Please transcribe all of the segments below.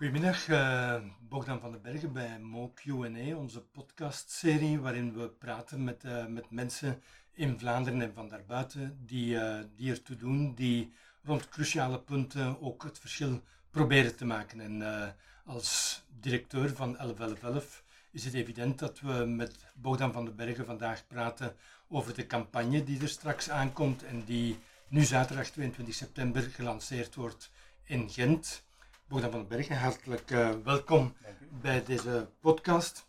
Goedemiddag, uh, Bogdan van den Bergen bij Mo Q&A, onze podcastserie waarin we praten met, uh, met mensen in Vlaanderen en van daarbuiten die, uh, die ertoe doen, die rond cruciale punten ook het verschil proberen te maken. En als directeur van 1111 is het evident dat we met Bogdan van den Bergen vandaag praten over de campagne die er straks aankomt en die nu zaterdag 22 september gelanceerd wordt in Gent. Bogdan van den Bergen, hartelijk uh, welkom bij deze podcast.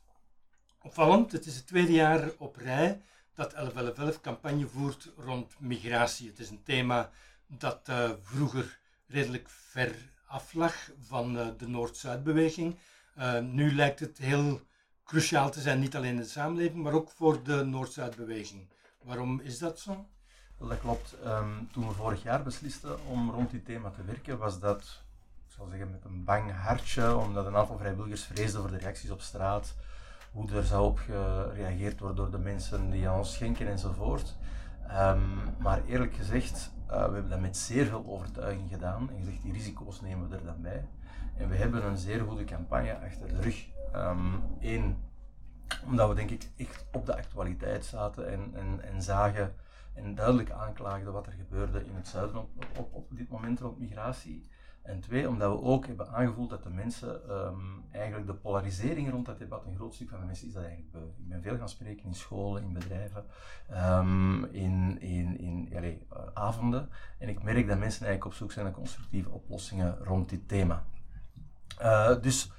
Opvallend, het is het tweede jaar op rij dat 1111 campagne voert rond migratie. Het is een thema dat uh, vroeger redelijk ver af lag van uh, de Noord-Zuid-beweging. nu lijkt het heel cruciaal te zijn, niet alleen in de samenleving, maar ook voor de Noord-Zuid-beweging. Waarom is dat zo? Dat klopt. Um, toen we vorig jaar beslisten om rond dit thema te werken, was dat zeggen, met een bang hartje, omdat een aantal vrijwilligers vreesden voor de reacties op straat, hoe er zou op gereageerd worden door de mensen die aan ons schenken enzovoort. Um, maar eerlijk gezegd, uh, we hebben dat met zeer veel overtuiging gedaan en gezegd, die risico's nemen we er dan bij. En we hebben een zeer goede campagne achter de rug. Eén, um, omdat we denk ik echt op de actualiteit zaten en, en, en zagen en duidelijk aanklaagden wat er gebeurde in het zuiden op, op, op dit moment rond migratie. En twee, omdat we ook hebben aangevoeld dat de mensen um, eigenlijk de polarisering rond dat debat, een groot stuk van de mensen is dat eigenlijk beu. Ik ben veel gaan spreken in scholen, in bedrijven, um, in, in, in uh, avonden. En ik merk dat mensen eigenlijk op zoek zijn naar constructieve oplossingen rond dit thema. Uh, dus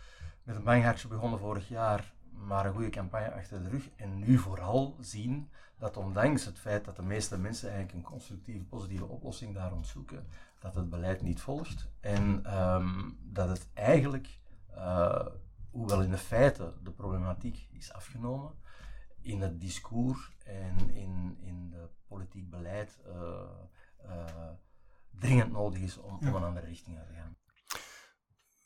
met een bang hartje begonnen vorig jaar, maar een goede campagne achter de rug. En nu vooral zien dat ondanks het feit dat de meeste mensen eigenlijk een constructieve, positieve oplossing daar zoeken, dat het beleid niet volgt en um, dat het eigenlijk, uh, hoewel in de feiten de problematiek is afgenomen, in het discours en in, in de politiek beleid uh, uh, dringend nodig is om, om een andere richting uit te gaan.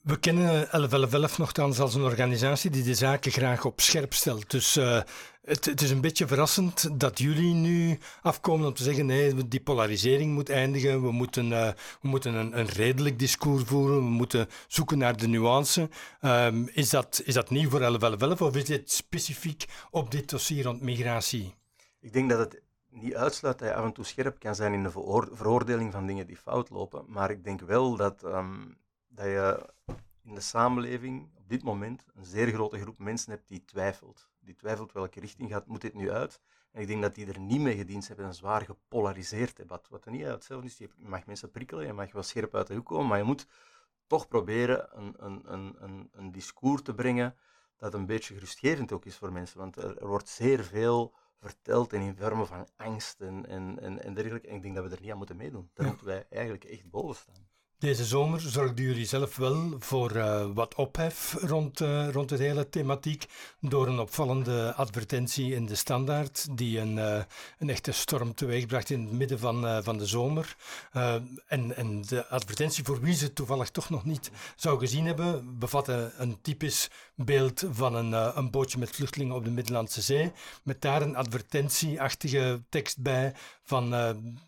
We kennen 1111 nogthans als een organisatie die de zaken graag op scherp stelt. Dus uh, het, het, is een beetje verrassend dat jullie nu afkomen om te zeggen: nee, die polarisering moet eindigen. We moeten, uh, we moeten een, een, redelijk discours voeren. We moeten zoeken naar de nuance. Um, is, dat, is dat nieuw voor 1111 of is dit specifiek op dit dossier rond migratie? Ik denk dat het niet uitsluit dat je af en toe scherp kan zijn in de veroordeling van dingen die fout lopen. Maar ik denk wel dat. Um, dat je in de samenleving op dit moment een zeer grote groep mensen hebt die twijfelt. Die twijfelt welke richting gaat, moet dit nu uit. En ik denk dat die er niet mee gediend hebben een zwaar gepolariseerd debat. Wat er niet hetzelfde is, je mag mensen prikkelen, je mag wel scherp uit de hoek komen, maar je moet toch proberen een, een, een, een, een discours te brengen dat een beetje gerustgevend ook is voor mensen. Want er, er wordt zeer veel verteld en in vormen van angst en, en, en, en dergelijke. En ik denk dat we er niet aan moeten meedoen. Daar moeten wij eigenlijk echt boven staan. Deze zomer zorgden jullie zelf wel voor uh, wat ophef rond, uh, rond de hele thematiek door een opvallende advertentie in de Standaard die een, uh, een echte storm teweegbracht in het midden van, van de zomer. en, en de advertentie, voor wie ze toevallig toch nog niet zou gezien hebben, bevatte een typisch beeld van een, een bootje met vluchtelingen op de Middellandse Zee, met daar een advertentieachtige tekst bij van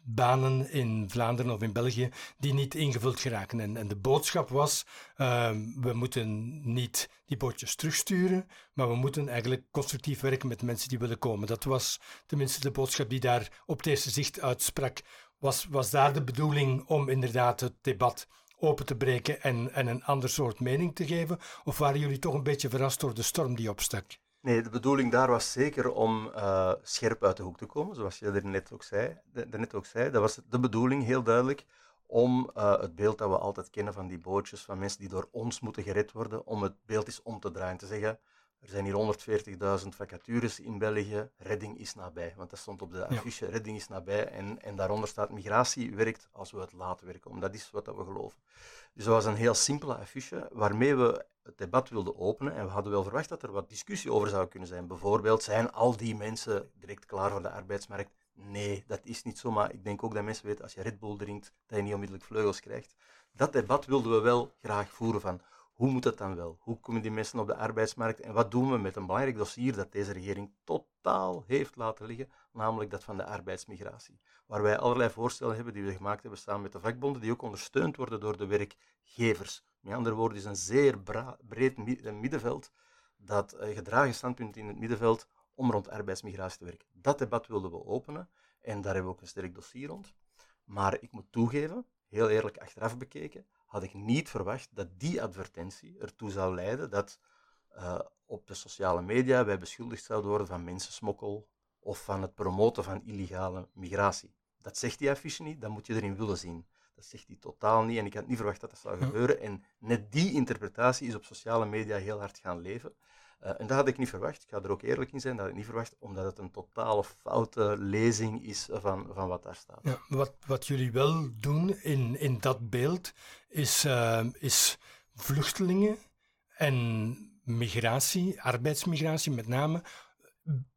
banen in Vlaanderen of in België die niet ingevuld En, en de boodschap was, uh, we moeten niet die bootjes terugsturen, maar we moeten eigenlijk constructief werken met de mensen die willen komen. Dat was tenminste de boodschap die daar op het eerste zicht uitsprak. Was, was daar de bedoeling om inderdaad het debat open te breken en, en een ander soort mening te geven? Of waren jullie toch een beetje verrast door de storm die opstak? Nee, de bedoeling daar was zeker om uh, scherp uit de hoek te komen, zoals je er net ook zei. net ook zei. Dat was de bedoeling, heel duidelijk, om uh, het beeld dat we altijd kennen van die bootjes, van mensen die door ons moeten gered worden, om het beeld eens om te draaien. Te zeggen, er zijn hier 140.000 vacatures in België, redding is nabij. Want dat stond op de affiche, ja. redding is nabij. En, en daaronder staat, migratie werkt als we het laten werken. Omdat dat is wat we geloven. Dus dat was een heel simpele affiche, waarmee we het debat wilden openen. En we hadden wel verwacht dat er wat discussie over zou kunnen zijn. Bijvoorbeeld, zijn al die mensen direct klaar voor de arbeidsmarkt? Nee, dat is niet zo, maar ik denk ook dat mensen weten, als je Red Bull drinkt, dat je niet onmiddellijk vleugels krijgt. Dat debat wilden we wel graag voeren van, hoe moet het dan wel? Hoe komen die mensen op de arbeidsmarkt? En wat doen we met een belangrijk dossier dat deze regering totaal heeft laten liggen, namelijk dat van de arbeidsmigratie. Waar wij allerlei voorstellen hebben die we gemaakt hebben samen met de vakbonden, die ook ondersteund worden door de werkgevers Met andere woorden, is een zeer breed middenveld dat uh, gedragen standpunt in het middenveld om rond arbeidsmigratie te werken. Dat debat wilden we openen en daar hebben we ook een sterk dossier rond. Maar ik moet toegeven, heel eerlijk achteraf bekeken, had ik niet verwacht dat die advertentie ertoe zou leiden dat uh, op de sociale media wij beschuldigd zouden worden van mensensmokkel of van het promoten van illegale migratie. Dat zegt die affiche niet, dat moet je erin willen zien. Dat zegt hij totaal niet en ik had niet verwacht dat dat zou gebeuren. En net die interpretatie is op sociale media heel hard gaan leven. Uh, en dat had ik niet verwacht. Ik ga er ook eerlijk in zijn, dat had ik niet verwacht, omdat het een totale foute lezing is van, van wat daar staat. Ja, wat, wat jullie wel doen in, in dat beeld, is, uh, is vluchtelingen en migratie, arbeidsmigratie met name,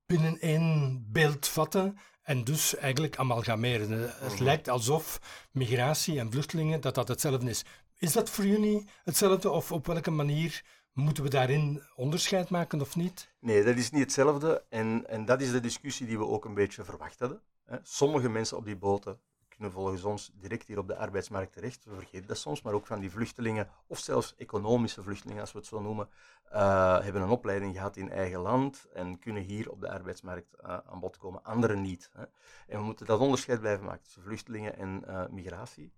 binnen één beeld vatten en dus eigenlijk amalgameren. Het mhm. lijkt alsof migratie en vluchtelingen dat dat hetzelfde is. Is dat voor jullie hetzelfde of op welke manier moeten we daarin onderscheid maken of niet? Nee, dat is niet hetzelfde en, en dat is de discussie die we ook een beetje verwacht hadden. Sommige mensen op die boten kunnen volgens ons direct hier op de arbeidsmarkt terecht. We vergeten dat soms, maar ook van die vluchtelingen, of zelfs economische vluchtelingen, als we het zo noemen, uh, hebben een opleiding gehad in eigen land en kunnen hier op de arbeidsmarkt uh, aan bod komen. Anderen niet. Hè. En we moeten dat onderscheid blijven maken tussen vluchtelingen en uh, migratie.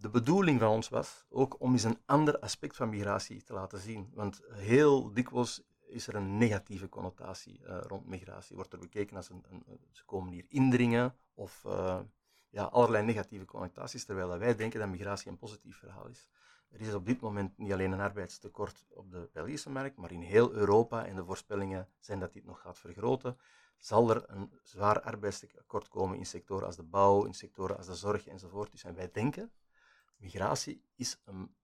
De bedoeling van ons was ook om eens een ander aspect van migratie te laten zien. Want heel dikwijls is er een negatieve connotatie rond migratie. Wordt er bekeken als een, een, ze komen hier indringen of ja, allerlei negatieve connotaties, terwijl wij denken dat migratie een positief verhaal is. Er is op dit moment niet alleen een arbeidstekort op de Belgische markt, maar in heel Europa, en de voorspellingen zijn dat dit nog gaat vergroten, zal er een zwaar arbeidstekort komen in sectoren als de bouw, in sectoren als de zorg enzovoort. Dus en wij denken, migratie is een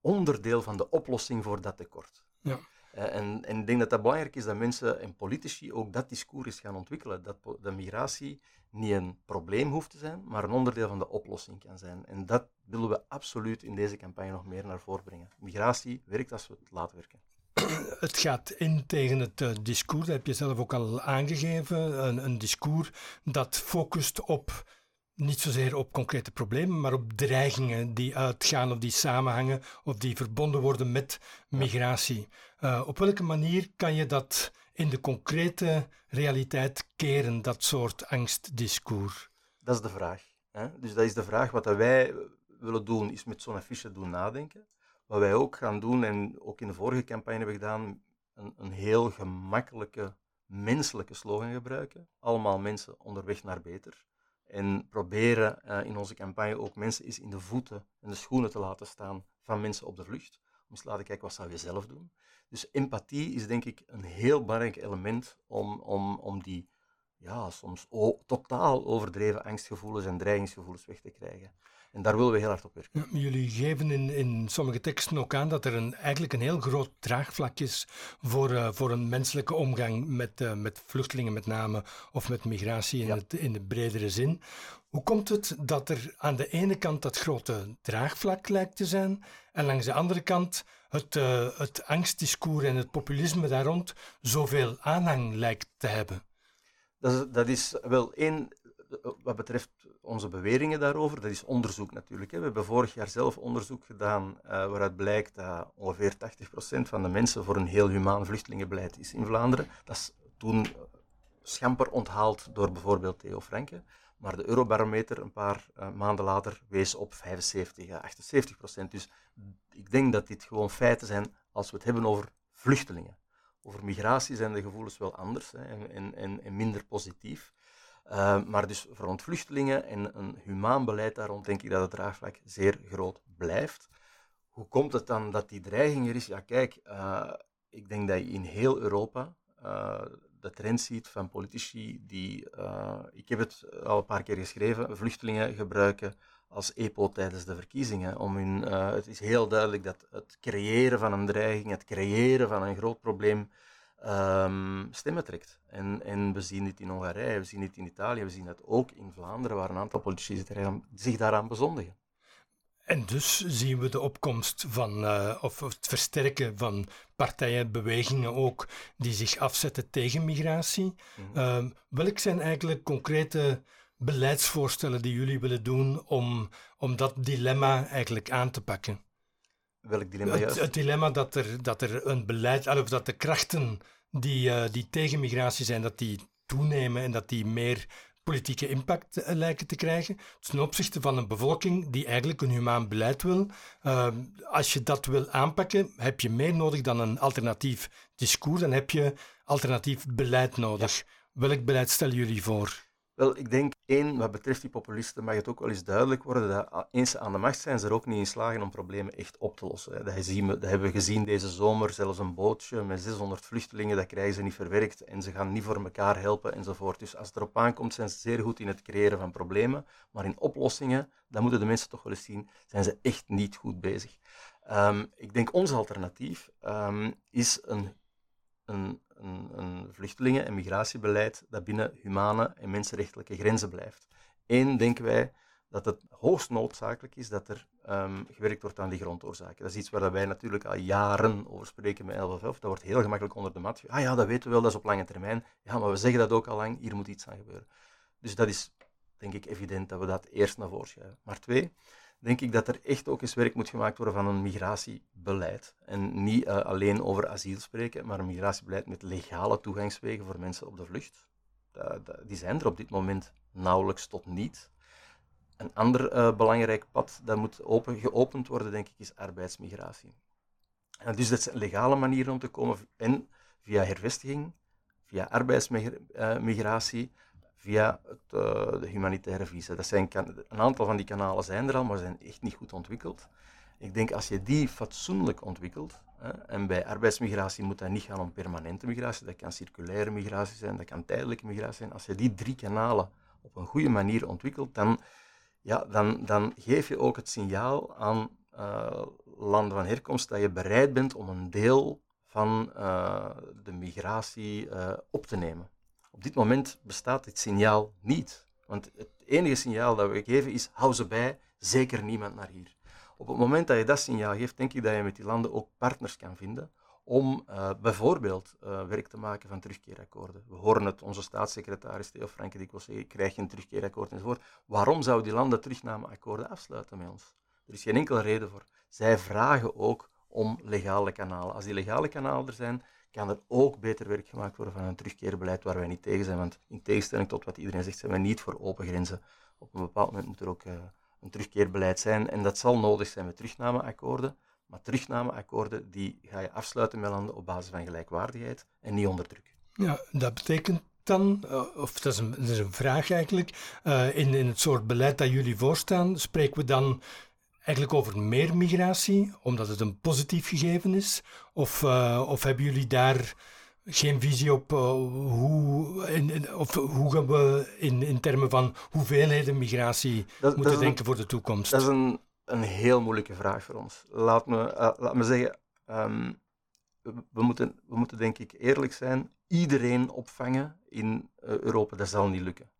onderdeel van de oplossing voor dat tekort. Ja. Uh, en, en, ik denk dat dat belangrijk is dat mensen en politici ook dat discours gaan ontwikkelen. Dat de migratie niet een probleem hoeft te zijn, maar een onderdeel van de oplossing kan zijn. En dat willen we absoluut in deze campagne nog meer naar voren brengen. Migratie werkt als we het laten werken. Het gaat in tegen het uh, discours, dat heb je zelf ook al aangegeven. Een, een discours dat focust op niet zozeer op concrete problemen, maar op dreigingen die uitgaan of die samenhangen of die verbonden worden met migratie. Uh, op welke manier kan je dat in de concrete realiteit keren, dat soort angstdiscours? Dat is de vraag. Hè? Dus dat is de vraag. Wat wij willen doen, is met zo'n affiche doen nadenken. Wat wij ook gaan doen, en ook in de vorige campagne hebben we gedaan, een, een heel gemakkelijke, menselijke slogan gebruiken. Allemaal mensen onderweg naar beter. En proberen uh, in onze campagne ook mensen eens in de voeten en de schoenen te laten staan van mensen op de vlucht. Om eens te laten kijken, wat zou je zelf doen? Dus empathie is denk ik een heel belangrijk element om, om, om die ja, soms totaal overdreven angstgevoelens en dreigingsgevoelens weg te krijgen. En daar willen we heel hard op werken. jullie geven in, in sommige teksten ook aan dat er een, eigenlijk een heel groot draagvlak is voor, uh, voor een menselijke omgang met, uh, met vluchtelingen met name, of met migratie in, het, in de bredere zin. Hoe komt het dat er aan de ene kant dat grote draagvlak lijkt te zijn, en langs de andere kant het, uh, het angstdiscours en het populisme daar rond zoveel aanhang lijkt te hebben? Dat is, dat is wel één wat betreft onze beweringen daarover, dat is onderzoek natuurlijk. Hè. We hebben vorig jaar zelf onderzoek gedaan uh, waaruit blijkt dat ongeveer 80% van de mensen voor een heel humaan vluchtelingenbeleid is in Vlaanderen. Dat is toen schamper onthaald door bijvoorbeeld Theo Franke. Maar de Eurobarometer een paar uh, maanden later wees op 75 à 78 procent. Dus ik denk dat dit gewoon feiten zijn als we het hebben over vluchtelingen. Over migratie zijn de gevoelens wel anders hè, en, en, en, minder positief. Uh, maar dus voor ontvluchtelingen en een humaan beleid daar rond denk ik dat het draagvlak zeer groot blijft. Hoe komt het dan dat die dreiging er is? Ja, kijk, uh, ik denk dat je in heel Europa uh, de trend ziet van politici die, ik heb het al een paar keer geschreven, vluchtelingen gebruiken als EPO tijdens de verkiezingen. Om hun, het is heel duidelijk dat het creëren van een dreiging, het creëren van een groot probleem, um, stemmen trekt. En, en we zien dit in Hongarije, we zien dit in Italië, we zien dat ook in Vlaanderen, waar een aantal politici zich daaraan bezondigen. En dus zien we de opkomst van, uh, of het versterken van partijen, bewegingen ook, die zich afzetten tegen migratie. Mm -hmm. welk zijn eigenlijk concrete beleidsvoorstellen die jullie willen doen om, om dat dilemma eigenlijk aan te pakken? Welk dilemma Het, juist? het dilemma dat er, dat er een beleid, of dat de krachten die, eh, die tegen migratie zijn, dat die toenemen en dat die meer politieke impact eh, lijken te krijgen ten opzichte van een bevolking die eigenlijk een humaan beleid wil. Ehm, als je dat wil aanpakken, heb je meer nodig dan een alternatief discours, dan heb je alternatief beleid nodig. Welk beleid stellen jullie voor? Wel, ik denk één, wat betreft die populisten, mag het ook wel eens duidelijk worden dat eens ze aan de macht zijn, ze er ook niet in slagen om problemen echt op te lossen. Dat, dat hebben we gezien deze zomer, zelfs een bootje met 600 vluchtelingen, dat krijgen ze niet verwerkt en ze gaan niet voor elkaar helpen enzovoort. Dus als het erop aankomt, zijn ze zeer goed in het creëren van problemen, maar in oplossingen, dat moeten de mensen toch wel eens zien, zijn ze echt niet goed bezig. Um, ik denk ons alternatief um, is een, een een, vluchtelingen- en migratiebeleid dat binnen humane en mensenrechtelijke grenzen blijft. Eén, denken wij dat het hoogst noodzakelijk is dat er um, gewerkt wordt aan die grondoorzaken. Dat is iets waar wij natuurlijk al jaren over spreken met 1111. Dat wordt heel gemakkelijk onder de mat. Ah ja, dat weten we wel, dat is op lange termijn. Ja, maar we zeggen dat ook al lang, hier moet iets aan gebeuren. Dus dat is, denk ik, evident dat we dat eerst naar voren schuiven. Maar twee, denk ik dat er echt ook eens werk moet gemaakt worden van een migratiebeleid. En niet uh, alleen over asiel spreken, maar een migratiebeleid met legale toegangswegen voor mensen op de vlucht. Die zijn er op dit moment nauwelijks tot niet. Een ander uh, belangrijk pad dat moet open, geopend worden, denk ik, is arbeidsmigratie. En dus dat zijn legale manieren om te komen en via hervestiging, via arbeidsmigratie, via het, uh, de humanitaire visa. Dat zijn een aantal van die kanalen zijn er al, maar zijn echt niet goed ontwikkeld. Ik denk als je die fatsoenlijk ontwikkelt, hè, en bij arbeidsmigratie moet dat niet gaan om permanente migratie, dat kan circulaire migratie zijn, dat kan tijdelijke migratie zijn. Als je die drie kanalen op een goede manier ontwikkelt, dan, ja, dan, dan geef je ook het signaal aan uh, landen van herkomst dat je bereid bent om een deel van uh, de migratie op te nemen. Op dit moment bestaat dit signaal niet. Want het enige signaal dat we geven is: hou ze bij, zeker niemand naar hier. Op het moment dat je dat signaal geeft, denk ik dat je met die landen ook partners kan vinden om uh, bijvoorbeeld uh, werk te maken van terugkeerakkoorden. We horen het, onze staatssecretaris Theo Franke dikwijls zeggen, krijg een terugkeerakkoord enzovoort. Waarom zouden die landen terugnameakkoorden afsluiten met ons? Er is geen enkele reden voor. Zij vragen ook om legale kanalen. Als die legale kanalen er zijn, kan er ook beter werk gemaakt worden van een terugkeerbeleid waar wij niet tegen zijn. Want in tegenstelling tot wat iedereen zegt, zijn wij niet voor open grenzen. Op een bepaald moment moet er ook uh, een terugkeerbeleid zijn. En dat zal nodig zijn met terugnameakkoorden. Maar terugnameakkoorden die ga je afsluiten met landen op basis van gelijkwaardigheid en niet onder druk. Ja, dat betekent dan, of dat is een, is een vraag eigenlijk, uh, in, in het soort beleid dat jullie voorstaan, spreken we dan eigenlijk over meer migratie, omdat het een positief gegeven is? Of, uh, of hebben jullie daar geen visie op uh, hoe, in, in, of hoe gaan we in, in termen van hoeveelheden migratie dat, moeten dat denken een, voor de toekomst? Dat is een, een heel moeilijke vraag voor ons. Laat me, uh, laat me zeggen, um, we, moeten, we moeten denk ik eerlijk zijn, iedereen opvangen in Europa, dat zal niet lukken.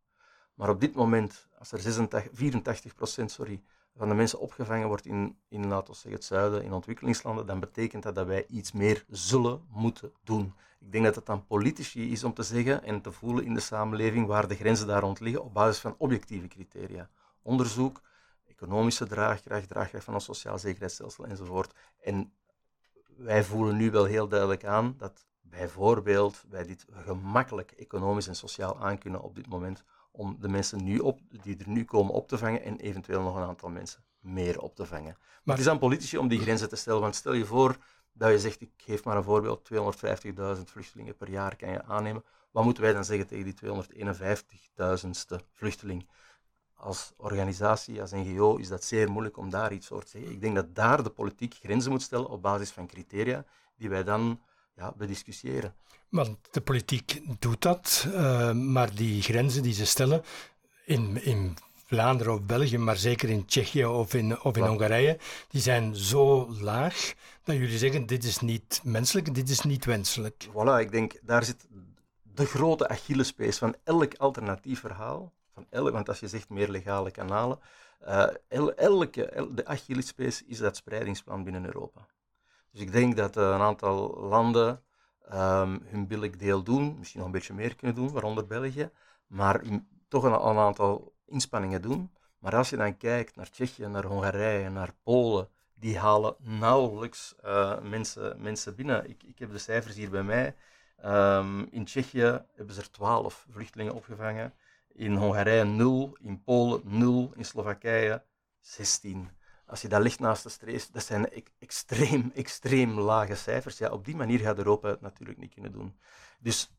Maar op dit moment, als er 86, 84 procent, sorry, van de mensen opgevangen wordt in, in laten zeggen, het zuiden, in ontwikkelingslanden, dan betekent dat dat wij iets meer zullen moeten doen. Ik denk dat het aan politici is om te zeggen en te voelen in de samenleving waar de grenzen daar rond liggen op basis van objectieve criteria. Onderzoek, economische draagkracht, draagkracht van ons sociaal zekerheidsstelsel enzovoort. En wij voelen nu wel heel duidelijk aan dat bijvoorbeeld wij dit gemakkelijk economisch en sociaal aankunnen op dit moment om de mensen nu op, die er nu komen op te vangen en eventueel nog een aantal mensen meer op te vangen. Maar het is aan politici om die grenzen te stellen, want stel je voor dat je zegt, ik geef maar een voorbeeld, 250.000 vluchtelingen per jaar kan je aannemen. Wat moeten wij dan zeggen tegen die 251.000ste vluchteling? Als organisatie, als NGO, is dat zeer moeilijk om daar iets over te zeggen. Ik denk dat daar de politiek grenzen moet stellen op basis van criteria die wij dan ja, bediscussiëren. Want de politiek doet dat, uh, maar die grenzen die ze stellen in, in Vlaanderen of België, maar zeker in Tsjechië of in, of in Hongarije, die zijn zo laag dat jullie zeggen: dit is niet menselijk, dit is niet wenselijk. Voilà, ik denk daar zit de grote Achillespees van elk alternatief verhaal. Van elk, want als je zegt meer legale kanalen, uh, el, elke, el, de Achillespees is dat speidingsplan binnen Europa. Dus ik denk dat uh, een aantal landen um, hun billig deel doen, misschien nog een beetje meer kunnen doen, waaronder België, maar toch een, aantal inspanningen doen. Maar als je dan kijkt naar Tsjechië, naar Hongarije, naar Polen, die halen nauwelijks uh, mensen, mensen binnen. Ik, ik heb de cijfers hier bij mij. Um, in Tsjechië hebben ze er 12 vluchtelingen opgevangen. In Hongarije 0, in Polen 0, in Slowakije 16. Als je dat ligt naast de strees, dat zijn extreem, extreem lage cijfers. Ja, op die manier gaat Europa het natuurlijk niet kunnen doen. Dus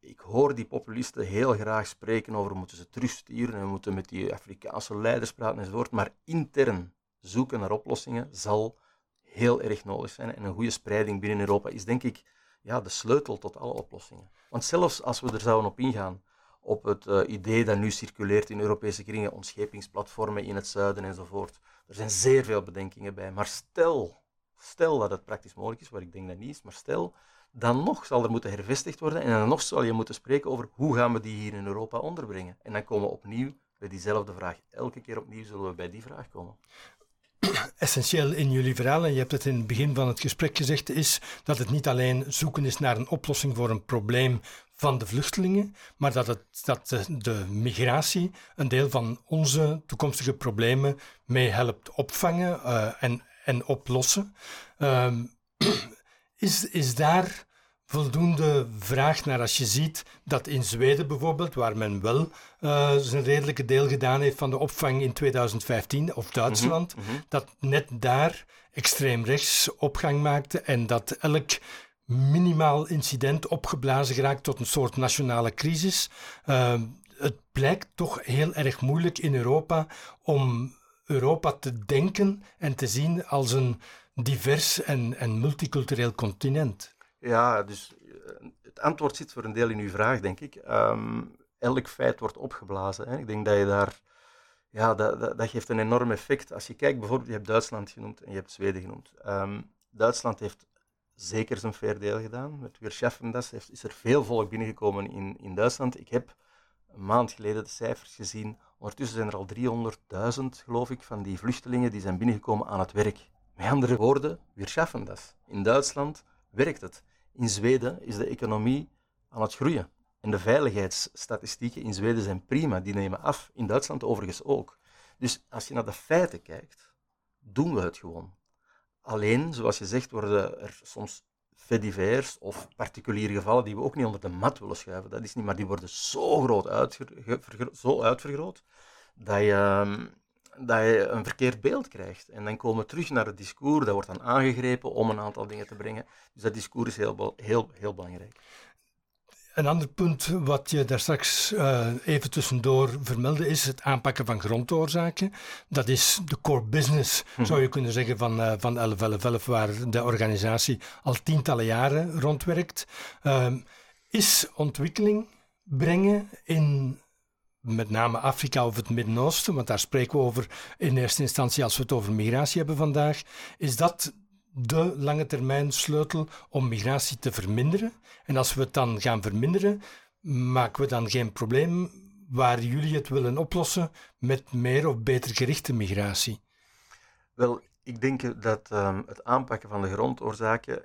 ik hoor die populisten heel graag spreken over moeten ze terugsturen en moeten met die Afrikaanse leiders praten enzovoort. Maar intern zoeken naar oplossingen zal heel erg nodig zijn. En een goede spreiding binnen Europa is denk ik ja, de sleutel tot alle oplossingen. Want zelfs als we er zouden op ingaan, op het uh, idee dat nu circuleert in Europese kringen, ontschepingsplatformen in het zuiden enzovoort, er zijn zeer veel bedenkingen bij. Maar stel, stel dat het praktisch mogelijk is, wat ik denk dat niet is, maar stel, dan nog zal er moeten hervestigd worden en dan nog zal je moeten spreken over hoe gaan we die hier in Europa onderbrengen. En dan komen we opnieuw bij diezelfde vraag. Elke keer opnieuw zullen we bij die vraag komen essentieel in jullie verhaal, en je hebt het in het begin van het gesprek gezegd, is dat het niet alleen zoeken is naar een oplossing voor een probleem van de vluchtelingen, maar dat, het, dat de, migratie een deel van onze toekomstige problemen mee helpt opvangen uh, en, en oplossen. Um, is, is daar voldoende vraag naar als je ziet dat in Zweden bijvoorbeeld, waar men wel uh, zijn redelijke deel gedaan heeft van de opvang in 2015, of Duitsland, mhm, mhm. dat net daar extreem rechts opgang maakte en dat elk minimaal incident opgeblazen geraakt tot een soort nationale crisis. Uh, het blijkt toch heel erg moeilijk in Europa om Europa te denken en te zien als een divers en, en multicultureel continent. Ja, dus eh, het antwoord zit voor een deel in uw vraag, denk ik. Ehm, elk feit wordt opgeblazen. Hè. Ik denk dat je daar... Ja, dat, dat, geeft een enorm effect. Als je kijkt, bijvoorbeeld, je hebt Duitsland genoemd en je hebt Zweden genoemd. Um, Duitsland heeft zeker zijn fair deel gedaan. Met Weerschaffendas heeft, is er veel volk binnengekomen in, in Duitsland. Ik heb een maand geleden de cijfers gezien. Ondertussen zijn er al 300.000, geloof ik, van die vluchtelingen die zijn binnengekomen aan het werk. Met andere woorden, Weerschaffendas. In Duitsland werkt het. In Zweden is de economie aan het groeien. En de veiligheidsstatistieken in Zweden zijn prima, die nemen af. In Duitsland overigens ook. Dus als je naar de feiten kijkt, doen we het gewoon. Alleen, zoals je zegt, worden er soms fedivers of particuliere gevallen die we ook niet onder de mat willen schuiven. Dat is niet, maar die worden zo groot zo uitvergroot dat je ehm, dat je een verkeerd beeld krijgt. En dan komen we terug naar het discours, dat wordt dan aangegrepen om een aantal dingen te brengen. Dus dat discours is heel, heel, heel belangrijk. Een ander punt wat je daar straks uh, even tussendoor vermeldde is het aanpakken van grondoorzaken. Dat is de core business, mhm. zou je kunnen zeggen, van, uh, van 1111, waar de organisatie al tientallen jaren rondwerkt. Uh, is ontwikkeling brengen in met name Afrika of het Midden-Oosten, want daar spreken we over in eerste instantie als we het over migratie hebben vandaag, is dat de lange termijn sleutel om migratie te verminderen. En als we het dan gaan verminderen, maken we dan geen probleem waar jullie het willen oplossen met meer of beter gerichte migratie? Wel, ik denk dat um, het aanpakken van de grondoorzaken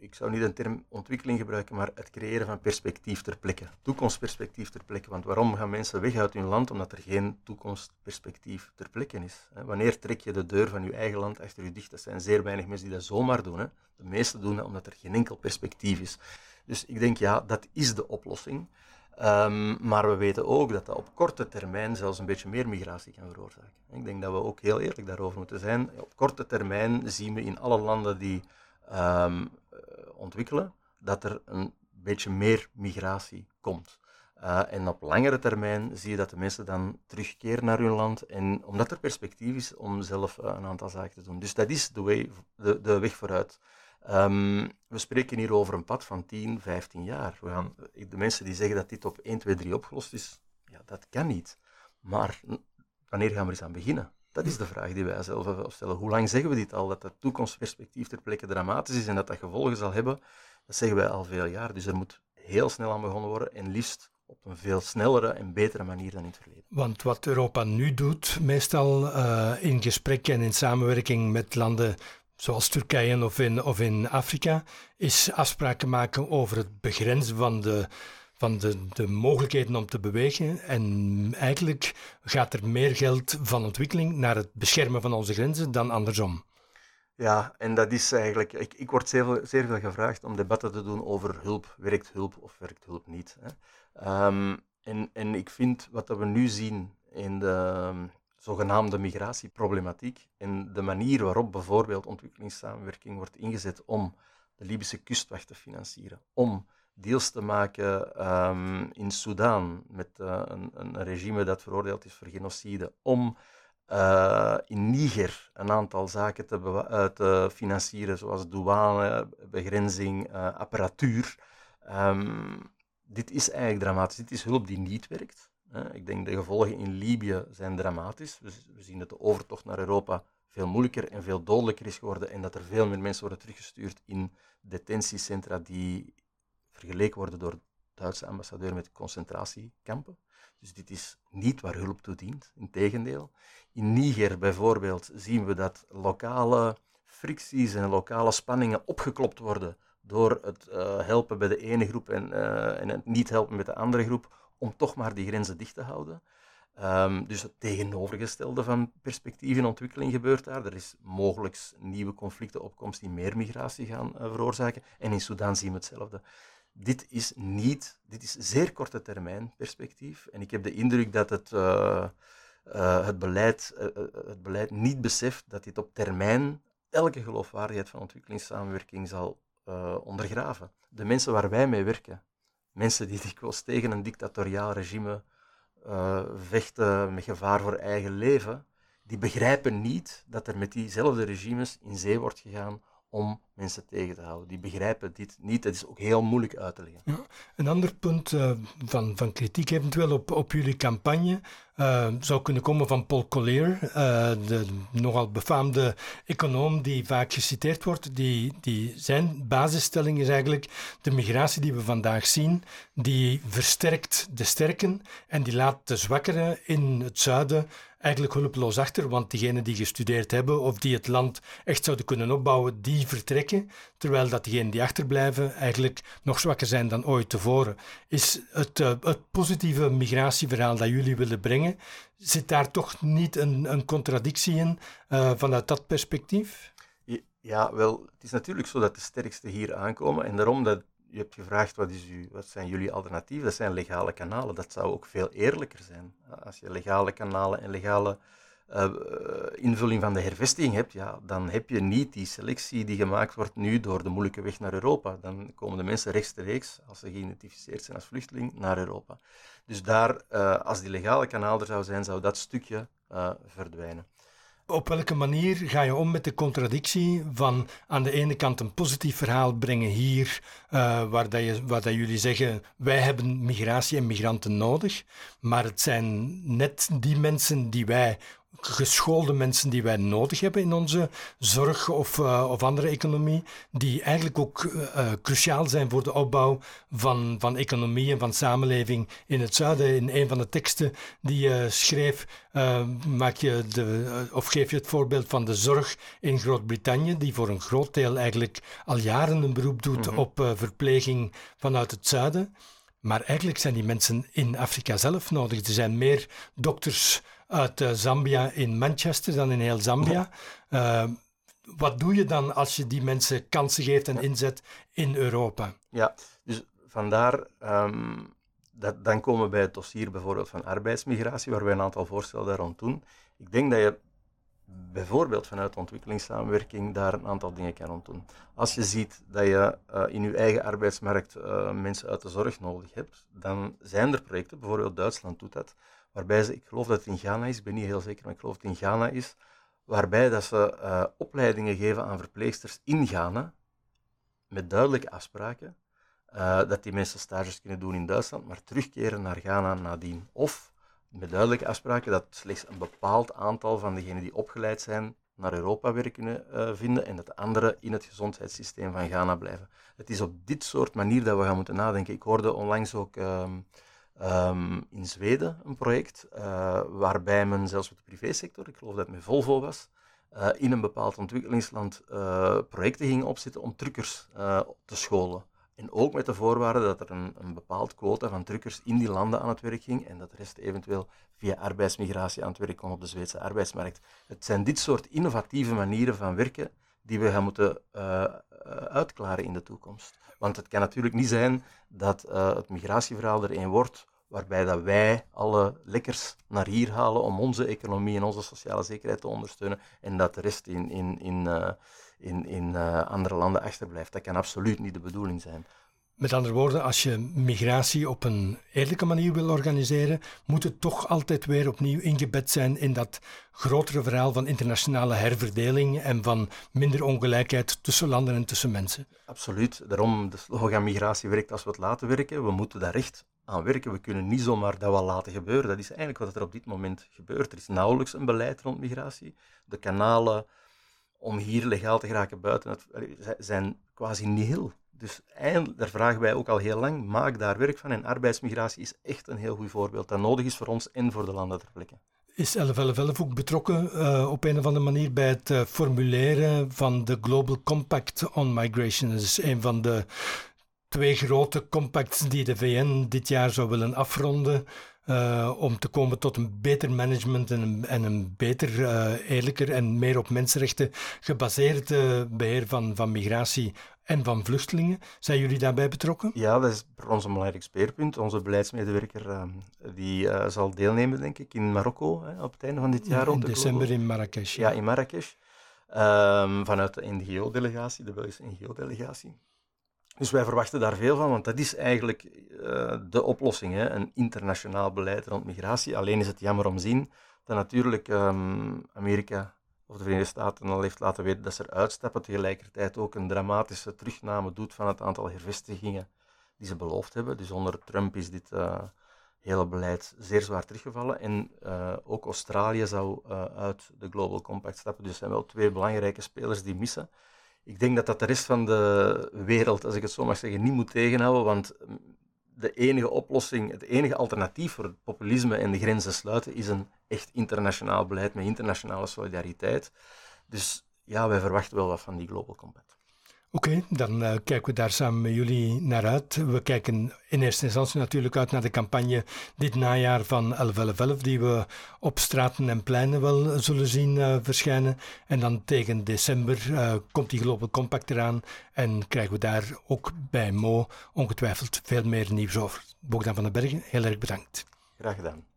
ik zou niet de term ontwikkeling gebruiken, maar het creëren van perspectief ter plekke. Toekomstperspectief ter plekke. Want waarom gaan mensen weg uit hun land? Omdat er geen toekomstperspectief ter plekke is. Wanneer trek je de deur van je eigen land achter je dicht? Dat zijn zeer weinig mensen die dat zomaar doen. De meesten doen dat omdat er geen enkel perspectief is. Dus ik denk, ja, dat is de oplossing. Um, maar we weten ook dat dat op korte termijn zelfs een beetje meer migratie kan veroorzaken. Ik denk dat we ook heel eerlijk daarover moeten zijn. Op korte termijn zien we in alle landen die um, ontwikkelen, dat er een beetje meer migratie komt. Uh, en op langere termijn zie je dat de mensen dan terugkeren naar hun land, en omdat er perspectief is om zelf uh, een aantal zaken te doen. Dus dat is de, way, de, de weg vooruit. Um, we spreken hier over een pad van 10, 15 jaar. We gaan, de mensen die zeggen dat dit op 1, 2, 3 opgelost is, ja, dat kan niet. Maar wanneer gaan we eens aan beginnen? Dat is de vraag die wij zelf stellen. Hoe lang zeggen we dit al? Dat het toekomstperspectief ter plekke dramatisch is en dat dat gevolgen zal hebben, dat zeggen wij al veel jaar. Dus er moet heel snel aan begonnen worden en liefst op een veel snellere en betere manier dan in het verleden. Want wat Europa nu doet, meestal uh, in gesprek en in samenwerking met landen zoals Turkije of in, of in Afrika, is afspraken maken over het begrenzen van de van de, de mogelijkheden om te bewegen. En eigenlijk gaat er meer geld van ontwikkeling naar het beschermen van onze grenzen dan andersom. Ja, en dat is eigenlijk, ik, ik word zeer veel, zeer veel gevraagd om debatten te doen over hulp, werkt hulp of werkt hulp niet. Hè. Ehm, en, en ik vind wat we nu zien in de ehm, zogenaamde migratieproblematiek en de manier waarop bijvoorbeeld ontwikkelingssamenwerking wordt ingezet om de Libische kustwacht te financieren, om deals te maken um, in Soudaan met uh, een, een, regime dat veroordeeld is voor genocide, om uh, in Niger een aantal zaken te, uh, te financieren, zoals douane, begrenzing, apparatuur. Um, dit is eigenlijk dramatisch. Dit is hulp die niet werkt. Ik denk de gevolgen in Libië zijn dramatisch. We zien dat de overtocht naar Europa veel moeilijker en veel dodelijker is geworden en dat er veel meer mensen worden teruggestuurd in detentiecentra die vergeleken worden door de Duitse ambassadeur met concentratiekampen. Dus dit is niet waar hulp toe dient, integendeel. In Niger bijvoorbeeld zien we dat lokale fricties en lokale spanningen opgeklopt worden door het uh, helpen bij de ene groep en, uh, en het niet helpen met de andere groep, om toch maar die grenzen dicht te houden. Um, dus het tegenovergestelde van perspectief en ontwikkeling gebeurt daar. Er is mogelijk nieuwe conflicten opkomst die meer migratie gaan uh, veroorzaken. En in Sudan zien we hetzelfde. Dit is niet, dit is zeer korte termijn perspectief. En ik heb de indruk dat het, uh, uh, het, beleid, het beleid niet beseft dat dit op termijn elke geloofwaardigheid van ontwikkelingssamenwerking zal ondergraven. De mensen waar wij mee werken, mensen die dikwijls tegen een dictatoriaal regime vechten met gevaar voor eigen leven, die begrijpen niet dat er met diezelfde regimes in zee wordt gegaan om mensen tegen te houden. Die begrijpen dit niet. Dat is ook heel moeilijk uit te leggen. Ja, een ander punt uh, van, van kritiek eventueel op, op jullie campagne uh, zou kunnen komen van Paul Collier, uh, de nogal befaamde econoom die vaak geciteerd wordt. Die, die zijn basisstelling is eigenlijk de migratie die we vandaag zien, die versterkt de sterken en die laat de zwakkeren in het zuiden eigenlijk hulpeloos achter, want diegenen die gestudeerd hebben of die het land echt zouden kunnen opbouwen, die vertrekken, terwijl dat diegenen die achterblijven eigenlijk nog zwakker zijn dan ooit tevoren. Is het, uh, het positieve migratieverhaal dat jullie willen brengen, zit daar toch niet een, een contradictie in uh, vanuit dat perspectief? Ja, wel, het is natuurlijk zo dat de sterkste hier aankomen en daarom dat je hebt gevraagd wat, is u, wat zijn jullie alternatieven. Dat zijn legale kanalen. Dat zou ook veel eerlijker zijn. Als je legale kanalen en legale uh, invulling van de hervestiging hebt, ja, dan heb je niet die selectie die gemaakt wordt nu door de moeilijke weg naar Europa. Dan komen de mensen rechtstreeks, als ze geïdentificeerd zijn als vluchteling, naar Europa. Dus daar, uh, als die legale kanaal er zou zijn, zou dat stukje uh, verdwijnen. Op welke manier ga je om met de contradictie van aan de ene kant een positief verhaal brengen hier, waar, dat je, waar dat jullie zeggen wij hebben migratie en migranten nodig, maar het zijn net die mensen die wij geschoolde mensen die wij nodig hebben in onze zorg of, uh, of andere economie, die eigenlijk ook uh, cruciaal zijn voor de opbouw van, van economie en van samenleving in het zuiden. In een van de teksten die je schreef, uh, maak je de, of geef je het voorbeeld van de zorg in Groot-Brittannië, die voor een groot deel eigenlijk al jaren een beroep doet mm -hmm. op verpleging vanuit het zuiden. Maar eigenlijk zijn die mensen in Afrika zelf nodig. Er zijn meer dokters uit uh, Zambia in Manchester dan in heel Zambia. Uh, wat doe je dan als je die mensen kansen geeft en inzet in Europa? Ja, dus vandaar, um, dat, dan komen we bij het dossier bijvoorbeeld van arbeidsmigratie, waar wij een aantal voorstellen daar rond doen. Ik denk dat je bijvoorbeeld vanuit ontwikkelingssamenwerking daar een aantal dingen kan rond doen. Als je ziet dat je uh, in je eigen arbeidsmarkt uh, mensen uit de zorg nodig hebt, dan zijn er projecten, bijvoorbeeld Duitsland doet dat, waarbij ze, ik geloof dat het in Ghana is, ik ben niet heel zeker, maar ik geloof dat het in Ghana is, waarbij dat ze uh, opleidingen geven aan verpleegsters in Ghana, met duidelijke afspraken, uh, dat die mensen stages kunnen doen in Duitsland, maar terugkeren naar Ghana nadien. Of met duidelijke afspraken dat slechts een bepaald aantal van degenen die opgeleid zijn naar Europa weer kunnen uh, vinden en dat de anderen in het gezondheidssysteem van Ghana blijven. Het is op dit soort manier dat we gaan moeten nadenken. Ik hoorde onlangs ook um, um, in Zweden een project uh, waarbij men zelfs met de privésector, ik geloof dat het met Volvo was, uh, in een bepaald ontwikkelingsland projecten ging opzetten om truckers te scholen. En ook met de voorwaarde dat er een, een bepaald quota van truckers in die landen aan het werk ging en dat de rest eventueel via arbeidsmigratie aan het werk kon op de Zweedse arbeidsmarkt. Het zijn dit soort innovatieve manieren van werken die we gaan moeten uitklaren in de toekomst. Want het kan natuurlijk niet zijn dat het migratieverhaal er een wordt waarbij dat wij alle lekkers naar hier halen om onze economie en onze sociale zekerheid te ondersteunen en dat de rest in, in, in, in, in andere landen achterblijft. Dat kan absoluut niet de bedoeling zijn. Met andere woorden, als je migratie op een eerlijke manier wil organiseren, moet het toch altijd weer opnieuw ingebed zijn in dat grotere verhaal van internationale herverdeling en van minder ongelijkheid tussen landen en tussen mensen. Absoluut. Daarom de slogan migratie werkt als we het laten werken. We moeten daar echt werken. We kunnen niet zomaar dat wel laten gebeuren. Dat is eigenlijk wat er op dit moment gebeurt. Er is nauwelijks een beleid rond migratie. De kanalen om hier legaal te geraken buiten het, zijn quasi nihil. Dus daar vragen wij ook al heel lang, maak daar werk van. En arbeidsmigratie is echt een heel goed voorbeeld dat nodig is voor ons en voor de landen ter plekke. Is 1111 ook betrokken uh, op een of andere manier bij het uh, formuleren van de Global Compact on Migration? Dat is een van de twee grote compacts die de VN dit jaar zou willen afronden. Uh, om te komen tot een beter management en een, en een beter, uh, eerlijker en meer op mensenrechten gebaseerd uh, beheer van, van migratie en van vluchtelingen. Zijn jullie daarbij betrokken? Ja, dat is voor ons een belangrijk speerpunt. Onze beleidsmedewerker uh, die zal deelnemen, denk ik, in Marokko hè, op het einde van dit jaar. in december in Marrakesh. Ja, in Marrakesh. Um, vanuit de NGO-delegatie, de Belgische NGO-delegatie. Dus wij verwachten daar veel van, want dat is eigenlijk uh, de oplossing, hè? een internationaal beleid rond migratie. Alleen is het jammer om te zien dat natuurlijk um, Amerika of de Verenigde Staten al heeft laten weten dat ze eruit stappen, tegelijkertijd ook een dramatische terugname doet van het aantal hervestigingen die ze beloofd hebben. Dus onder Trump is dit uh, hele beleid zeer zwaar teruggevallen. En uh, ook Australië zou uit de Global Compact stappen. Dus er zijn wel twee belangrijke spelers die missen. Ik denk dat dat de rest van de wereld, als ik het zo mag zeggen, niet moet tegenhouden, want de enige oplossing, het enige alternatief voor het populisme en de grenzen sluiten is een echt internationaal beleid met internationale solidariteit. Dus ja, wij verwachten wel wat van die Global Compact. Oké, dan uh, kijken we daar samen met jullie naar uit. We kijken in eerste instantie natuurlijk uit naar de campagne dit najaar van 1111, die we op straten en pleinen wel zullen zien uh, verschijnen. En dan tegen december uh, komt die Global Compact eraan en krijgen we daar ook bij Mo ongetwijfeld veel meer nieuws over. Bogdan van den Bergen, heel erg bedankt. Graag gedaan.